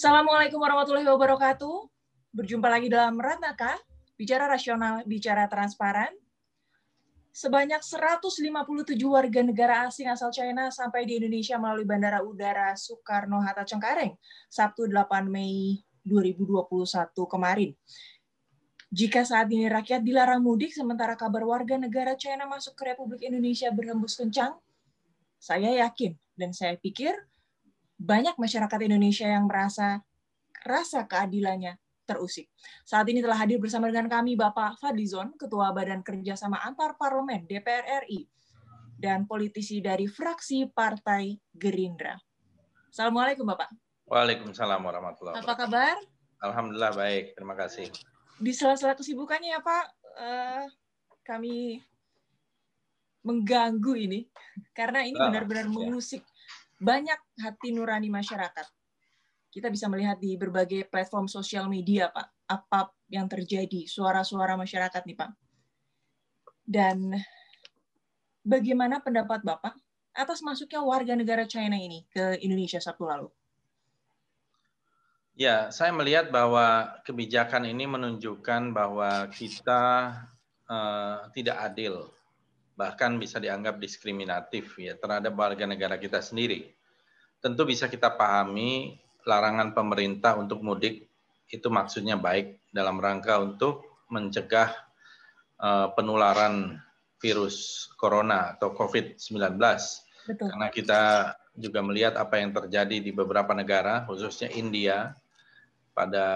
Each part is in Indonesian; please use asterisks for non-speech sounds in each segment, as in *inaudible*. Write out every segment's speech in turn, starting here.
Assalamualaikum warahmatullahi wabarakatuh. Berjumpa lagi dalam Ratnaka, bicara rasional, bicara transparan. Sebanyak 157 warga negara asing asal China sampai di Indonesia melalui Bandara Udara Soekarno-Hatta Cengkareng, Sabtu 8 Mei 2021 kemarin. Jika saat ini rakyat dilarang mudik, sementara kabar warga negara China masuk ke Republik Indonesia berhembus kencang, saya yakin dan saya pikir banyak masyarakat Indonesia yang merasa rasa keadilannya terusik. Saat ini telah hadir bersama dengan kami Bapak Fadlizon, Ketua Badan Kerjasama Antar Parlemen DPR RI, dan politisi dari fraksi Partai Gerindra. Assalamualaikum Bapak. Waalaikumsalam warahmatullahi wabarakatuh. Apa kabar? Alhamdulillah baik, terima kasih. Di sela-sela kesibukannya ya Pak, uh, kami mengganggu ini *laughs* karena ini ah, benar-benar ya. mengusik banyak hati nurani masyarakat. Kita bisa melihat di berbagai platform sosial media, Pak, apa yang terjadi, suara-suara masyarakat nih, Pak. Dan bagaimana pendapat Bapak atas masuknya warga negara China ini ke Indonesia Sabtu lalu? Ya, saya melihat bahwa kebijakan ini menunjukkan bahwa kita uh, tidak adil bahkan bisa dianggap diskriminatif ya terhadap warga negara kita sendiri. Tentu bisa kita pahami larangan pemerintah untuk mudik itu maksudnya baik dalam rangka untuk mencegah uh, penularan virus corona atau COVID-19. Karena kita juga melihat apa yang terjadi di beberapa negara, khususnya India, pada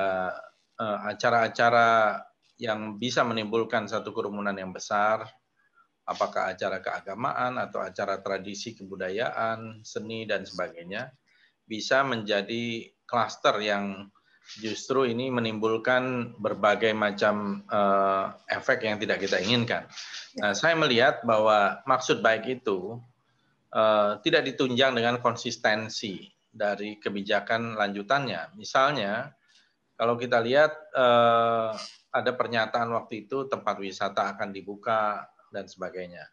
eh, acara-acara uh, yang bisa menimbulkan satu kerumunan yang besar, apakah acara keagamaan atau acara tradisi kebudayaan, seni dan sebagainya bisa menjadi klaster yang justru ini menimbulkan berbagai macam uh, efek yang tidak kita inginkan. Nah, saya melihat bahwa maksud baik itu uh, tidak ditunjang dengan konsistensi dari kebijakan lanjutannya. Misalnya, kalau kita lihat uh, ada pernyataan waktu itu tempat wisata akan dibuka dan sebagainya.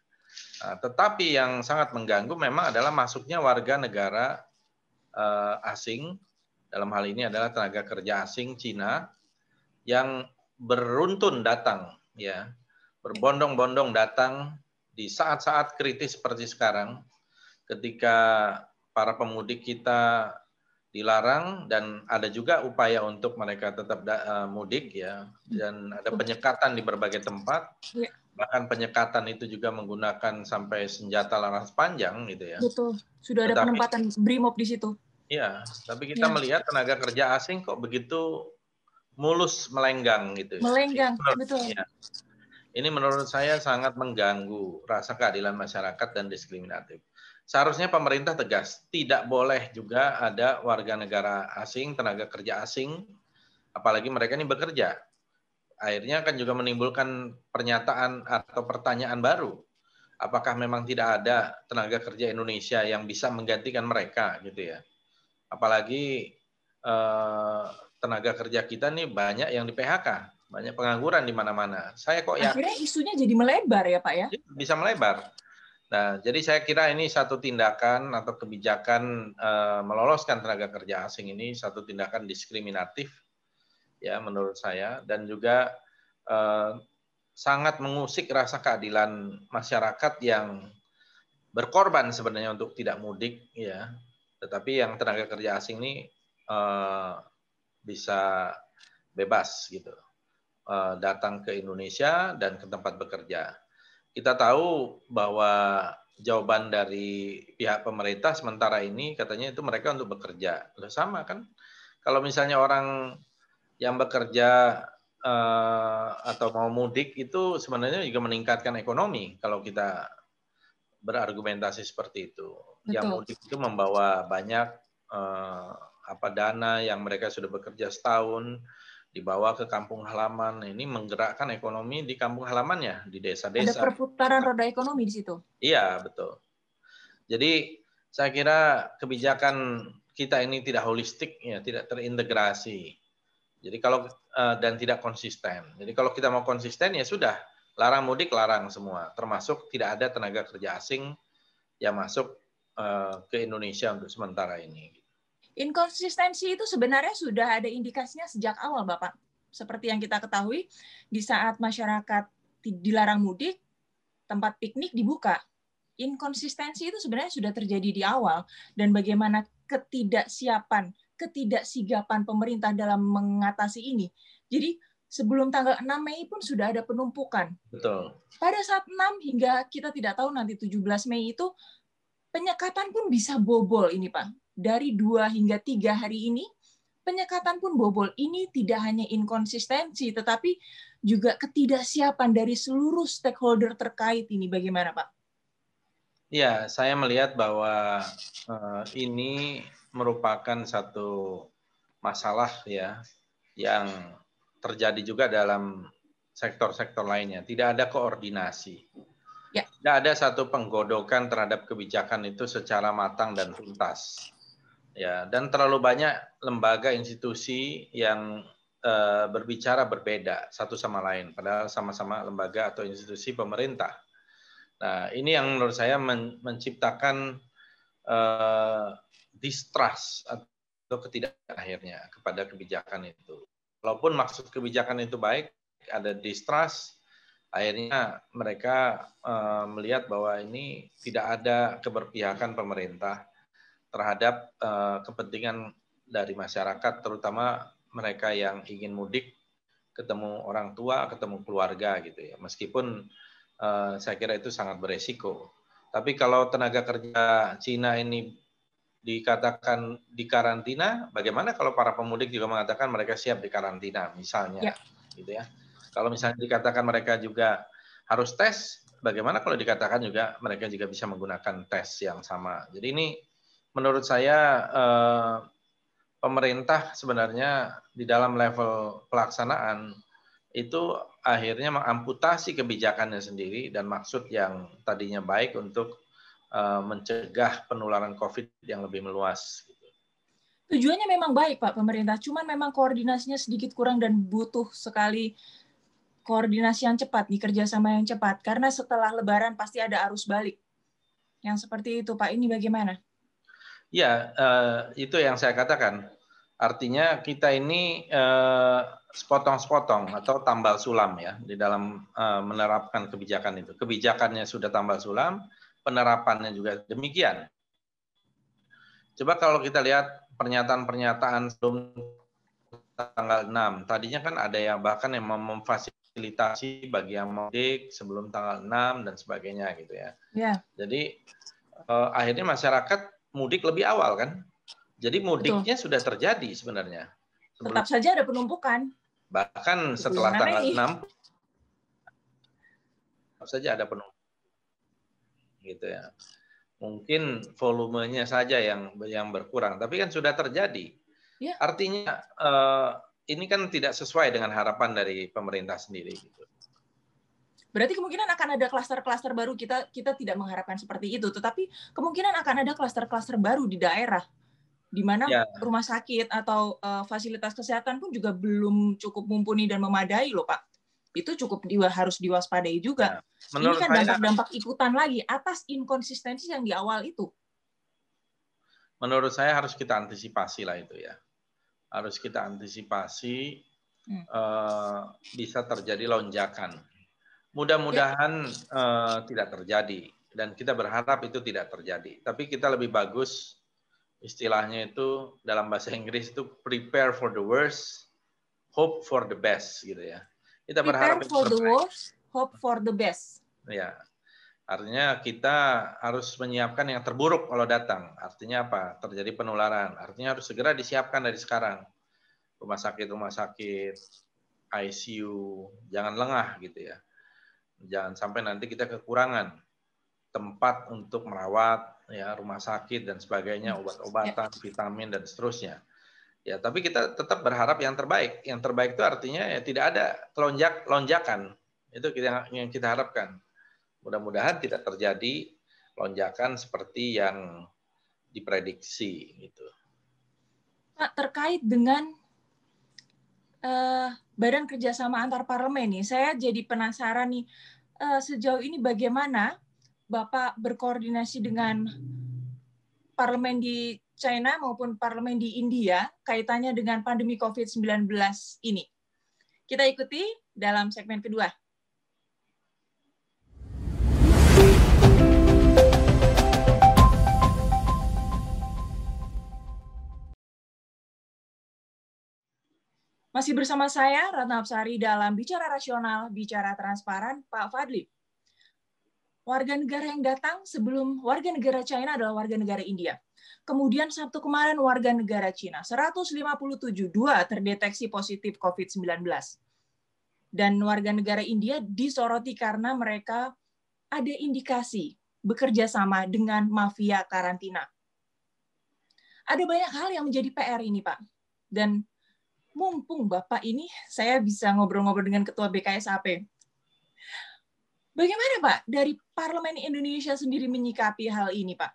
Nah, tetapi yang sangat mengganggu memang adalah masuknya warga negara uh, asing, dalam hal ini adalah tenaga kerja asing Cina yang beruntun datang, ya, berbondong-bondong datang di saat-saat kritis seperti sekarang, ketika para pemudik kita dilarang dan ada juga upaya untuk mereka tetap uh, mudik ya dan ada penyekatan di berbagai tempat. Ya bahkan penyekatan itu juga menggunakan sampai senjata laras panjang gitu ya. Betul. Sudah ada Tetapi, penempatan BRIMOB di situ. Iya, tapi kita ya. melihat tenaga kerja asing kok begitu mulus melenggang gitu. Melenggang, ini betul. Ya. Ini menurut saya sangat mengganggu rasa keadilan masyarakat dan diskriminatif. Seharusnya pemerintah tegas, tidak boleh juga ada warga negara asing, tenaga kerja asing, apalagi mereka ini bekerja akhirnya kan juga menimbulkan pernyataan atau pertanyaan baru. Apakah memang tidak ada tenaga kerja Indonesia yang bisa menggantikan mereka gitu ya? Apalagi eh, tenaga kerja kita nih banyak yang di PHK, banyak pengangguran di mana-mana. Saya kok ya Akhirnya isunya jadi melebar ya Pak ya? Iya, bisa melebar. Nah, jadi saya kira ini satu tindakan atau kebijakan eh, meloloskan tenaga kerja asing ini satu tindakan diskriminatif ya menurut saya. Dan juga eh, sangat mengusik rasa keadilan masyarakat yang berkorban sebenarnya untuk tidak mudik ya. Tetapi yang tenaga kerja asing ini eh, bisa bebas gitu datang ke Indonesia dan ke tempat bekerja kita tahu bahwa jawaban dari pihak pemerintah sementara ini katanya itu mereka untuk bekerja. Sama kan? Kalau misalnya orang yang bekerja uh, atau mau mudik itu sebenarnya juga meningkatkan ekonomi kalau kita berargumentasi seperti itu. Betul. Yang mudik itu membawa banyak uh, apa dana yang mereka sudah bekerja setahun dibawa ke kampung halaman. Ini menggerakkan ekonomi di kampung halamannya, di desa-desa. Ada perputaran roda ekonomi di situ. Iya, betul. Jadi saya kira kebijakan kita ini tidak holistik ya, tidak terintegrasi. Jadi kalau uh, dan tidak konsisten. Jadi kalau kita mau konsisten ya sudah larang mudik larang semua, termasuk tidak ada tenaga kerja asing yang masuk uh, ke Indonesia untuk sementara ini. Inkonsistensi itu sebenarnya sudah ada indikasinya sejak awal, Bapak. Seperti yang kita ketahui, di saat masyarakat dilarang mudik, tempat piknik dibuka. Inkonsistensi itu sebenarnya sudah terjadi di awal, dan bagaimana ketidaksiapan, ketidaksigapan pemerintah dalam mengatasi ini. Jadi sebelum tanggal 6 Mei pun sudah ada penumpukan. Betul. Pada saat 6 hingga kita tidak tahu nanti 17 Mei itu penyekatan pun bisa bobol ini Pak. Dari dua hingga tiga hari ini, penyekatan pun bobol. Ini tidak hanya inkonsistensi, tetapi juga ketidaksiapan dari seluruh stakeholder terkait ini. Bagaimana Pak? Ya, saya melihat bahwa uh, ini merupakan satu masalah ya yang terjadi juga dalam sektor-sektor lainnya. Tidak ada koordinasi. Ya. Tidak ada satu penggodokan terhadap kebijakan itu secara matang dan tuntas. Ya, dan terlalu banyak lembaga institusi yang uh, berbicara berbeda satu sama lain, padahal sama-sama lembaga atau institusi pemerintah. Nah, ini yang menurut saya men menciptakan uh, distrust atau ketidakhirnya kepada kebijakan itu walaupun maksud kebijakan itu baik, ada distrust, akhirnya mereka uh, melihat bahwa ini tidak ada keberpihakan pemerintah terhadap uh, kepentingan dari masyarakat, terutama mereka yang ingin mudik, ketemu orang tua, ketemu keluarga gitu ya. Meskipun uh, saya kira itu sangat beresiko. Tapi kalau tenaga kerja Cina ini dikatakan di karantina, bagaimana kalau para pemudik juga mengatakan mereka siap di karantina, misalnya, ya. gitu ya. Kalau misalnya dikatakan mereka juga harus tes, bagaimana kalau dikatakan juga mereka juga bisa menggunakan tes yang sama. Jadi ini menurut saya eh, pemerintah sebenarnya di dalam level pelaksanaan itu akhirnya mengamputasi kebijakannya sendiri dan maksud yang tadinya baik untuk Eh, mencegah penularan COVID yang lebih meluas. Tujuannya memang baik, Pak, pemerintah. Cuman memang koordinasinya sedikit kurang dan butuh sekali koordinasi yang cepat, di kerjasama yang cepat. Karena setelah Lebaran pasti ada arus balik. Yang seperti itu, Pak. Ini bagaimana? Ya, itu yang saya katakan. Artinya kita ini eh, sepotong-sepotong atau tambal sulam ya di dalam menerapkan kebijakan itu. Kebijakannya sudah tambal sulam, penerapannya juga demikian. Coba kalau kita lihat pernyataan-pernyataan sebelum tanggal 6. Tadinya kan ada yang bahkan yang memfasilitasi bagi yang mudik sebelum tanggal 6 dan sebagainya gitu ya. Ya. Jadi eh, akhirnya masyarakat mudik lebih awal kan. Jadi mudiknya Betul. sudah terjadi sebenarnya. Sebelum, Tetap saja ada penumpukan. Bahkan setelah tanggal ini? 6 tetap saja ada penumpukan gitu ya. Mungkin volumenya saja yang yang berkurang, tapi kan sudah terjadi. Ya. Artinya uh, ini kan tidak sesuai dengan harapan dari pemerintah sendiri gitu. Berarti kemungkinan akan ada klaster-klaster baru kita kita tidak mengharapkan seperti itu, tetapi kemungkinan akan ada klaster-klaster baru di daerah di mana ya. rumah sakit atau uh, fasilitas kesehatan pun juga belum cukup mumpuni dan memadai loh, Pak itu cukup diwa, harus diwaspadai juga. Ya, Ini kan dampak-dampak ikutan lagi atas inkonsistensi yang di awal itu. Menurut saya harus kita antisipasi lah itu ya. Harus kita antisipasi hmm. uh, bisa terjadi lonjakan. Mudah-mudahan ya. uh, tidak terjadi dan kita berharap itu tidak terjadi. Tapi kita lebih bagus istilahnya itu dalam bahasa *laughs* Inggris itu prepare for the worst, hope for the best gitu ya. Kita berharap Prepare for the worst, hope for the best. Ya. Artinya kita harus menyiapkan yang terburuk kalau datang. Artinya apa? Terjadi penularan. Artinya harus segera disiapkan dari sekarang. Rumah sakit-rumah sakit, ICU, jangan lengah gitu ya. Jangan sampai nanti kita kekurangan tempat untuk merawat ya rumah sakit dan sebagainya, hmm. obat-obatan, vitamin dan seterusnya. Ya, tapi kita tetap berharap yang terbaik. Yang terbaik itu artinya ya tidak ada lonjak lonjakan. Itu kita, yang kita harapkan. Mudah-mudahan tidak terjadi lonjakan seperti yang diprediksi gitu. Pak, terkait dengan uh, Badan Kerjasama Antar Parlemen nih, saya jadi penasaran nih uh, sejauh ini bagaimana Bapak berkoordinasi dengan parlemen di China maupun parlemen di India kaitannya dengan pandemi COVID-19 ini. Kita ikuti dalam segmen kedua. Masih bersama saya, Ratna Absari, dalam Bicara Rasional, Bicara Transparan, Pak Fadli. Warga negara yang datang sebelum warga negara China adalah warga negara India. Kemudian Sabtu kemarin warga negara Cina, 157, dua terdeteksi positif COVID-19. Dan warga negara India disoroti karena mereka ada indikasi bekerja sama dengan mafia karantina. Ada banyak hal yang menjadi PR ini, Pak. Dan mumpung Bapak ini saya bisa ngobrol-ngobrol dengan Ketua BKSAP. Bagaimana Pak dari Parlemen Indonesia sendiri menyikapi hal ini Pak?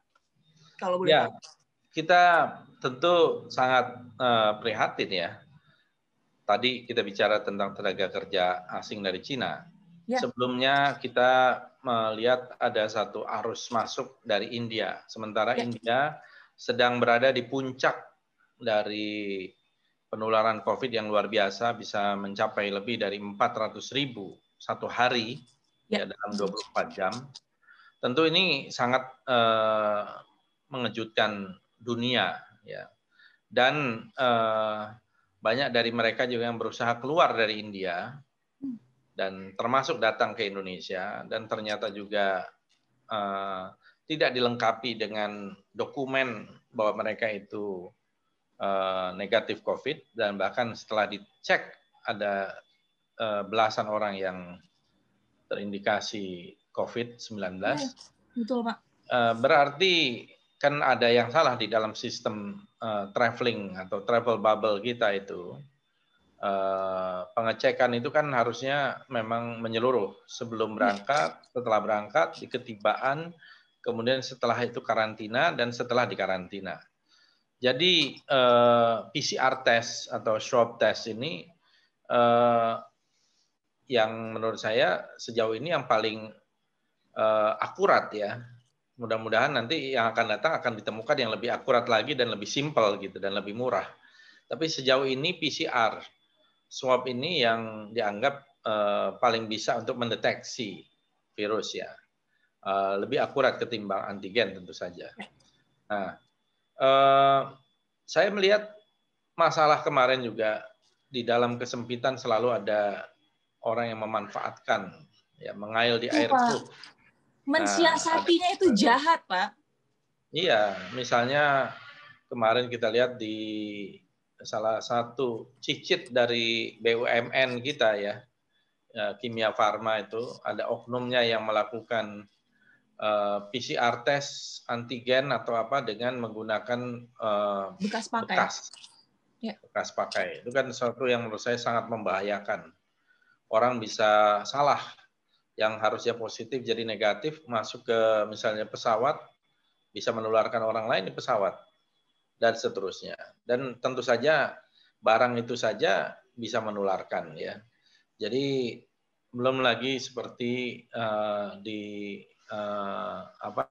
Kalau boleh ya, kita tentu sangat uh, prihatin ya. Tadi kita bicara tentang tenaga kerja asing dari Cina. Ya. Sebelumnya kita melihat ada satu arus masuk dari India. Sementara ya. India sedang berada di puncak dari penularan COVID yang luar biasa bisa mencapai lebih dari 400 ribu satu hari ya. ya dalam 24 jam. Tentu ini sangat uh, mengejutkan dunia ya. Dan uh, banyak dari mereka juga yang berusaha keluar dari India dan termasuk datang ke Indonesia dan ternyata juga uh, tidak dilengkapi dengan dokumen bahwa mereka itu uh, negatif COVID dan bahkan setelah dicek ada uh, belasan orang yang terindikasi COVID-19. Ya, betul Pak. Uh, berarti kan ada yang salah di dalam sistem uh, traveling atau travel bubble kita itu. Uh, pengecekan itu kan harusnya memang menyeluruh sebelum berangkat, setelah berangkat, di ketibaan, kemudian setelah itu karantina dan setelah di karantina. Jadi uh, eh, PCR test atau swab test ini uh, yang menurut saya sejauh ini yang paling uh, akurat ya. Mudah-mudahan nanti yang akan datang akan ditemukan yang lebih akurat lagi dan lebih simpel gitu dan lebih murah. Tapi sejauh ini PCR swab ini yang dianggap uh, paling bisa untuk mendeteksi virus ya. Uh, lebih akurat ketimbang antigen tentu saja. Nah, Eh, saya melihat masalah kemarin juga di dalam kesempitan selalu ada orang yang memanfaatkan, ya mengail di air put. Mensiasatinya nah, itu jahat, Pak. Iya, misalnya kemarin kita lihat di salah satu cicit dari BUMN kita ya, ya Kimia Farma itu ada oknumnya yang melakukan PCR test antigen atau apa dengan menggunakan uh, bekas pakai. Bekas, ya. bekas pakai. Itu kan sesuatu yang menurut saya sangat membahayakan. Orang bisa salah yang harusnya positif jadi negatif masuk ke misalnya pesawat bisa menularkan orang lain di pesawat dan seterusnya. Dan tentu saja barang itu saja bisa menularkan ya. Jadi belum lagi seperti uh, di uh, apa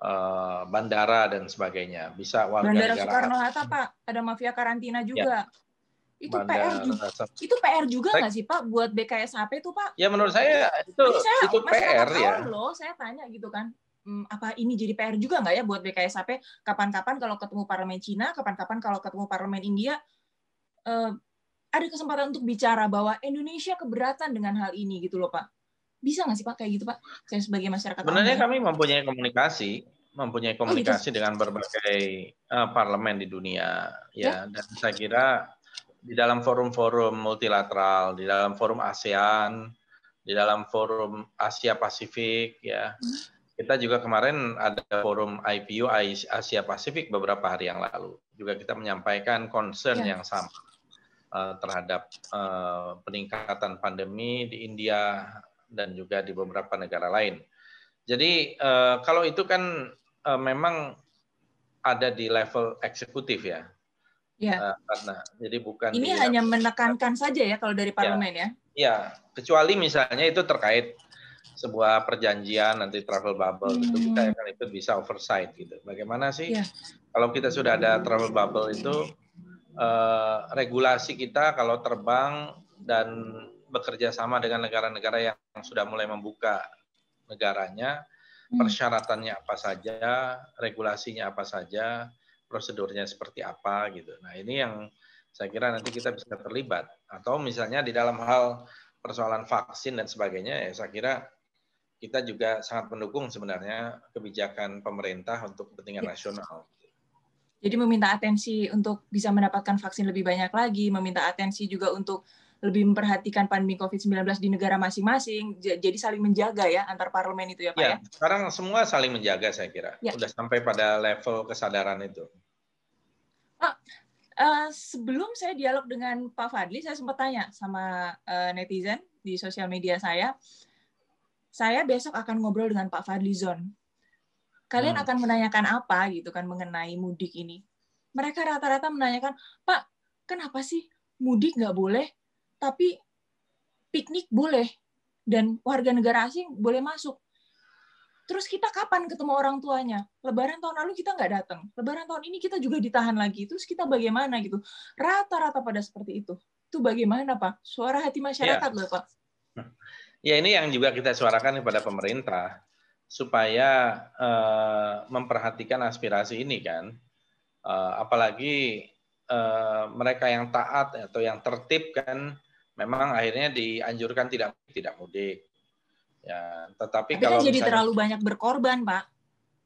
uh, bandara dan sebagainya. Bisa warga Bandara negara Soekarno Hatta Pak, ada mafia karantina juga. Ya. Itu Bandara, PR juga. Itu PR juga nggak sih Pak buat BKSHP itu Pak? Ya menurut saya itu saya, itu PR ya. Loh, saya tanya gitu kan. Hmm, apa ini jadi PR juga nggak ya buat BKSHP? Kapan-kapan kalau ketemu parlemen Cina, kapan-kapan kalau ketemu parlemen India, uh, ada kesempatan untuk bicara bahwa Indonesia keberatan dengan hal ini gitu loh Pak. Bisa nggak sih Pak kayak gitu Pak? Saya sebagai masyarakat. Sebenarnya kami mempunyai komunikasi, mempunyai komunikasi oh, gitu. dengan berbagai uh, parlemen di dunia, ya. ya. Dan saya kira di dalam forum-forum multilateral, di dalam forum ASEAN, di dalam forum Asia Pasifik, ya. Hmm. Kita juga kemarin ada forum IPU Asia Pasifik beberapa hari yang lalu. Juga kita menyampaikan concern ya. yang sama uh, terhadap uh, peningkatan pandemi di India, dan juga di beberapa negara lain. Jadi uh, kalau itu kan uh, memang ada di level eksekutif ya. Ya. Uh, karena jadi bukan. Ini hanya menekankan saja ya kalau dari parlemen ya. Ya, kecuali misalnya itu terkait sebuah perjanjian nanti travel bubble hmm. itu kita akan itu bisa oversight gitu. Bagaimana sih yeah. kalau kita sudah ada travel bubble itu uh, regulasi kita kalau terbang dan bekerja sama dengan negara-negara yang sudah mulai membuka negaranya, hmm. persyaratannya apa saja, regulasinya apa saja, prosedurnya seperti apa gitu. Nah ini yang saya kira nanti kita bisa terlibat atau misalnya di dalam hal persoalan vaksin dan sebagainya ya saya kira kita juga sangat mendukung sebenarnya kebijakan pemerintah untuk kepentingan ya. nasional. Jadi meminta atensi untuk bisa mendapatkan vaksin lebih banyak lagi, meminta atensi juga untuk lebih memperhatikan pandemi COVID-19 di negara masing-masing. Jadi saling menjaga ya antar parlemen itu ya Pak ya. ya? Sekarang semua saling menjaga saya kira. Ya. Udah sampai pada level kesadaran itu. Pak, uh, sebelum saya dialog dengan Pak Fadli, saya sempat tanya sama uh, netizen di sosial media saya saya besok akan ngobrol dengan Pak Fadlizon. Kalian hmm. akan menanyakan apa gitu kan mengenai mudik ini? Mereka rata-rata menanyakan, Pak, kenapa sih mudik nggak boleh, tapi piknik boleh dan warga negara asing boleh masuk? Terus kita kapan ketemu orang tuanya? Lebaran tahun lalu kita nggak datang. Lebaran tahun ini kita juga ditahan lagi. Terus kita bagaimana gitu? Rata-rata pada seperti itu. Itu bagaimana Pak? Suara hati masyarakat ya. loh Pak. *laughs* Ya ini yang juga kita suarakan kepada pemerintah supaya uh, memperhatikan aspirasi ini kan, uh, apalagi uh, mereka yang taat atau yang tertib kan, memang akhirnya dianjurkan tidak tidak mudik. Ya, tetapi Tapi kalau kan jadi misalnya, terlalu banyak berkorban, Pak.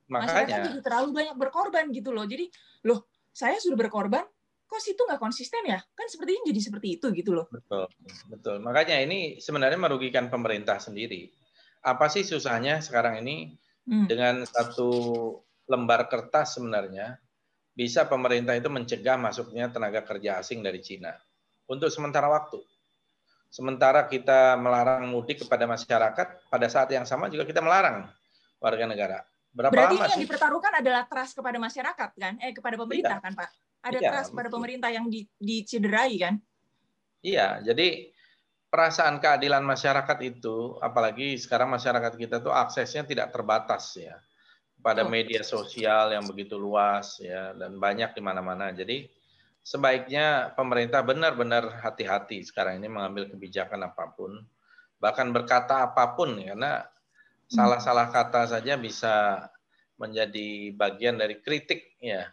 Makanya Masyarakat jadi terlalu banyak berkorban gitu loh. Jadi, loh, saya sudah berkorban, kok situ nggak konsisten ya? Kan sepertinya jadi seperti itu gitu loh. Betul, betul. Makanya ini sebenarnya merugikan pemerintah sendiri. Apa sih susahnya sekarang ini hmm. dengan satu lembar kertas sebenarnya bisa pemerintah itu mencegah masuknya tenaga kerja asing dari Cina untuk sementara waktu. Sementara kita melarang mudik kepada masyarakat, pada saat yang sama juga kita melarang warga negara. Berapa Berarti lama yang sih? dipertaruhkan adalah trust kepada masyarakat kan? Eh kepada pemerintah iya. kan, Pak? ada iya, trust pada pemerintah yang di, dicederai kan? Iya, jadi perasaan keadilan masyarakat itu, apalagi sekarang masyarakat kita tuh aksesnya tidak terbatas ya pada oh. media sosial yang begitu luas ya dan banyak di mana-mana. Jadi sebaiknya pemerintah benar-benar hati-hati sekarang ini mengambil kebijakan apa pun, bahkan berkata apa pun karena salah-salah kata saja bisa menjadi bagian dari kritik ya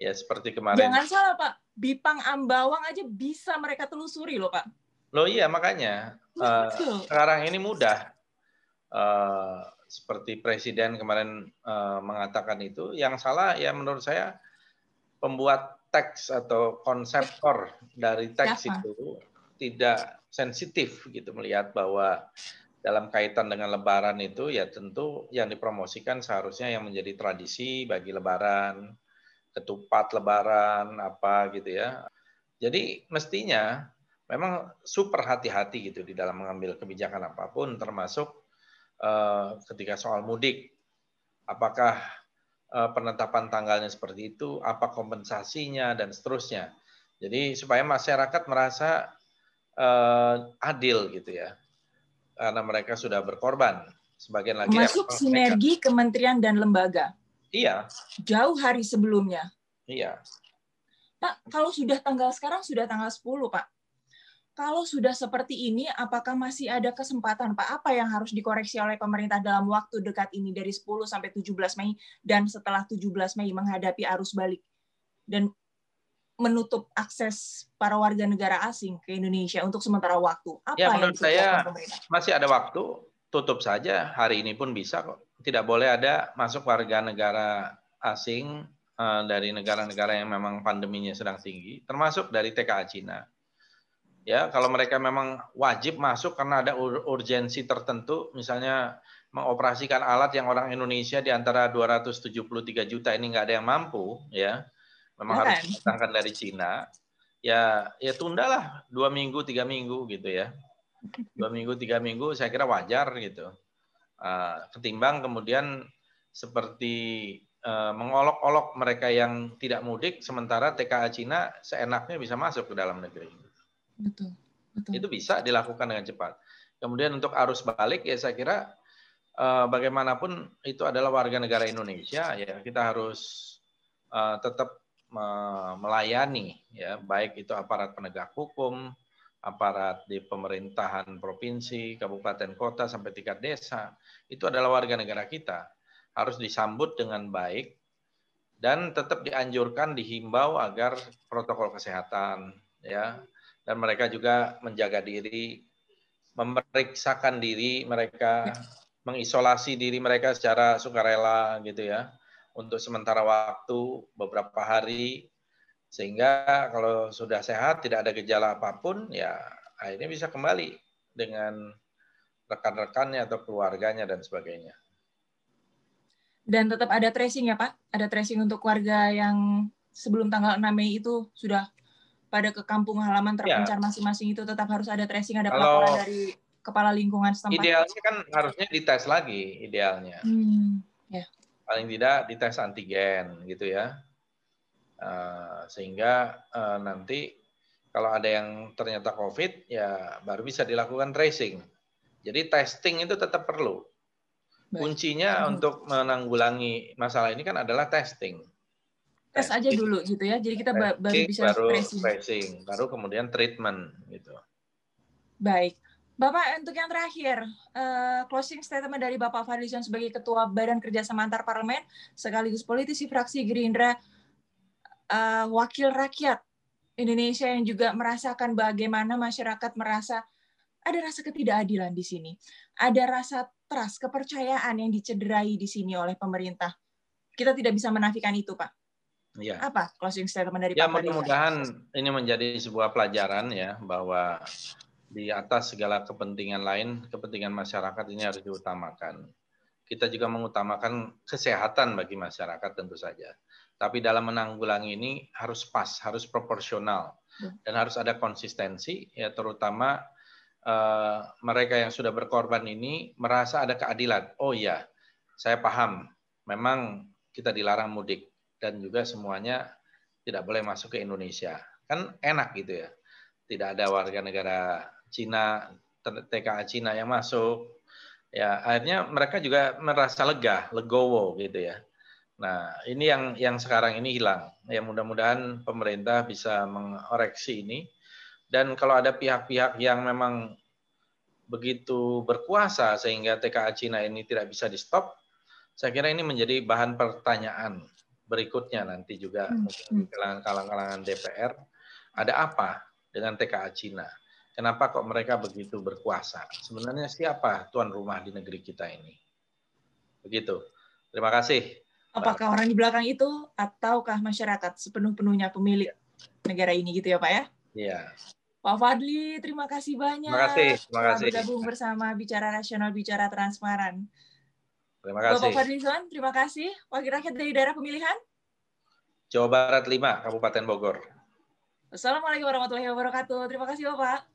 Ya seperti kemarin. Jangan salah Pak, Bipang Ambawang aja bisa mereka telusuri loh Pak. Loh iya makanya uh, sekarang ini mudah. Uh, seperti presiden kemarin uh, mengatakan itu, yang salah ya menurut saya pembuat teks atau konseptor dari teks Siapa? itu tidak sensitif gitu melihat bahwa dalam kaitan dengan Lebaran itu ya tentu yang dipromosikan seharusnya yang menjadi tradisi bagi Lebaran ketupat lebaran apa gitu ya. Jadi mestinya memang super hati-hati gitu di dalam mengambil kebijakan apa pun termasuk uh, ketika soal mudik. Apakah penetapan tanggalnya seperti itu, apa kompensasinya dan seterusnya. Jadi supaya masyarakat merasa uh, adil gitu ya. Karena mereka sudah berkorban. Sebagian lagi masuk sinergi mereka. kementerian dan lembaga. Iya. Jauh hari sebelumnya. Iya. Pak, kalau sudah tanggal sekarang sudah tanggal 10, Pak. Kalau sudah seperti ini, apakah masih ada kesempatan, Pak? Apa yang harus dikoreksi oleh pemerintah dalam waktu dekat ini dari 10 sampai 17 Mei dan setelah 17 Mei menghadapi arus balik dan menutup akses para warga negara asing ke Indonesia untuk sementara waktu? Apa ya, menurut yang saya masih ada waktu, tutup saja. Hari ini pun bisa kok tidak boleh ada masuk warga negara asing uh, dari negara-negara yang memang pandeminya sedang tinggi, termasuk dari TKA Cina. Ya, kalau mereka memang wajib masuk karena ada ur urgensi tertentu, misalnya mengoperasikan alat yang orang Indonesia di antara 273 juta ini nggak ada yang mampu, ya, memang harus didatangkan dari Cina. Ya, ya tundalah dua minggu, tiga minggu gitu ya, dua minggu, tiga minggu, saya kira wajar gitu. Ah, ketimbang kemudian seperti uh, mengolok-olok mereka yang tidak mudik sementara TKA Cina seenaknya bisa masuk ke dalam negeri. Betul. Itu bisa dilakukan dengan cepat. Kemudian untuk arus balik ya saya kira uh, bagaimanapun itu adalah warga negara Indonesia ya kita harus uh, tetap melayani ya baik itu aparat penegak hukum, aparat di pemerintahan provinsi, kabupaten kota sampai tingkat desa itu adalah warga negara kita harus disambut dengan baik dan tetap dianjurkan dihimbau agar protokol kesehatan ya dan mereka juga menjaga diri memeriksakan diri mereka, *laughs* mengisolasi diri mereka secara sukarela gitu ya, untuk sementara waktu beberapa hari sehingga kalau sudah sehat tidak ada gejala apa pun ya akhirnya bisa kembali dengan rekan-rekannya atau keluarganya dan sebagainya. Dan tetap ada tracing ya Pak? Ada tracing untuk warga yang sebelum tanggal 6 Mei itu sudah pada ke kampung halaman terpencar ya. masing-masing itu tetap harus ada tracing, ada Kalau pelaporan dari kepala lingkungan setempat. Idealnya kan harusnya dites lagi, idealnya. Hmm, ya. Paling tidak dites antigen gitu ya. Uh, sehingga uh, nanti kalau ada yang ternyata COVID, ya baru bisa dilakukan tracing. Jadi testing itu tetap perlu. Baik. Kuncinya hmm. untuk menanggulangi masalah ini kan adalah testing tes aja dulu gitu ya. Jadi kita baru bisa baru tracing. tracing, baru kemudian treatment gitu. Baik. Bapak, untuk yang terakhir, uh, closing statement dari Bapak Fadlizon sebagai Ketua Badan Kerjasama Antar Parlemen, sekaligus politisi fraksi Gerindra, uh, wakil rakyat Indonesia yang juga merasakan bagaimana masyarakat merasa ada rasa ketidakadilan di sini. Ada rasa trust, kepercayaan yang dicederai di sini oleh pemerintah. Kita tidak bisa menafikan itu, Pak. Ya. Apa closing statement dari ya, Pak mudah-mudahan ini menjadi sebuah pelajaran ya bahwa di atas segala kepentingan lain, kepentingan masyarakat ini harus diutamakan. Kita juga mengutamakan kesehatan bagi masyarakat tentu saja. Tapi dalam menanggulangi ini harus pas, harus proporsional dan harus ada konsistensi ya terutama uh, mereka yang sudah berkorban ini merasa ada keadilan. Oh iya, saya paham. Memang kita dilarang mudik dan juga semuanya tidak boleh masuk ke Indonesia. Kan enak gitu ya. Tidak ada warga negara Cina, TKA Cina yang masuk. Ya, akhirnya mereka juga merasa lega, legowo gitu ya. Nah, ini yang yang sekarang ini hilang. Ya mudah-mudahan pemerintah bisa mengoreksi ini. Dan kalau ada pihak-pihak yang memang begitu berkuasa sehingga TKA Cina ini tidak bisa di-stop, saya kira ini menjadi bahan pertanyaan berikutnya nanti juga hmm. kalangan-kalangan DPR ada apa dengan TKA Cina? Kenapa kok mereka begitu berkuasa? Sebenarnya siapa tuan rumah di negeri kita ini? Begitu. Terima kasih. Apakah orang di belakang itu ataukah masyarakat sepenuh-penuhnya pemilik negara ini gitu ya Pak ya? Iya. Pak Fadli, terima kasih banyak. Terima kasih. Terima kasih. Bergabung bersama Bicara Nasional, Bicara Transparan. Terima kasih. Bapak Fadlizon, terima kasih. Wakil rakyat dari daerah pemilihan. Jawa Barat 5, Kabupaten Bogor. Assalamualaikum warahmatullahi wabarakatuh. Terima kasih Bapak.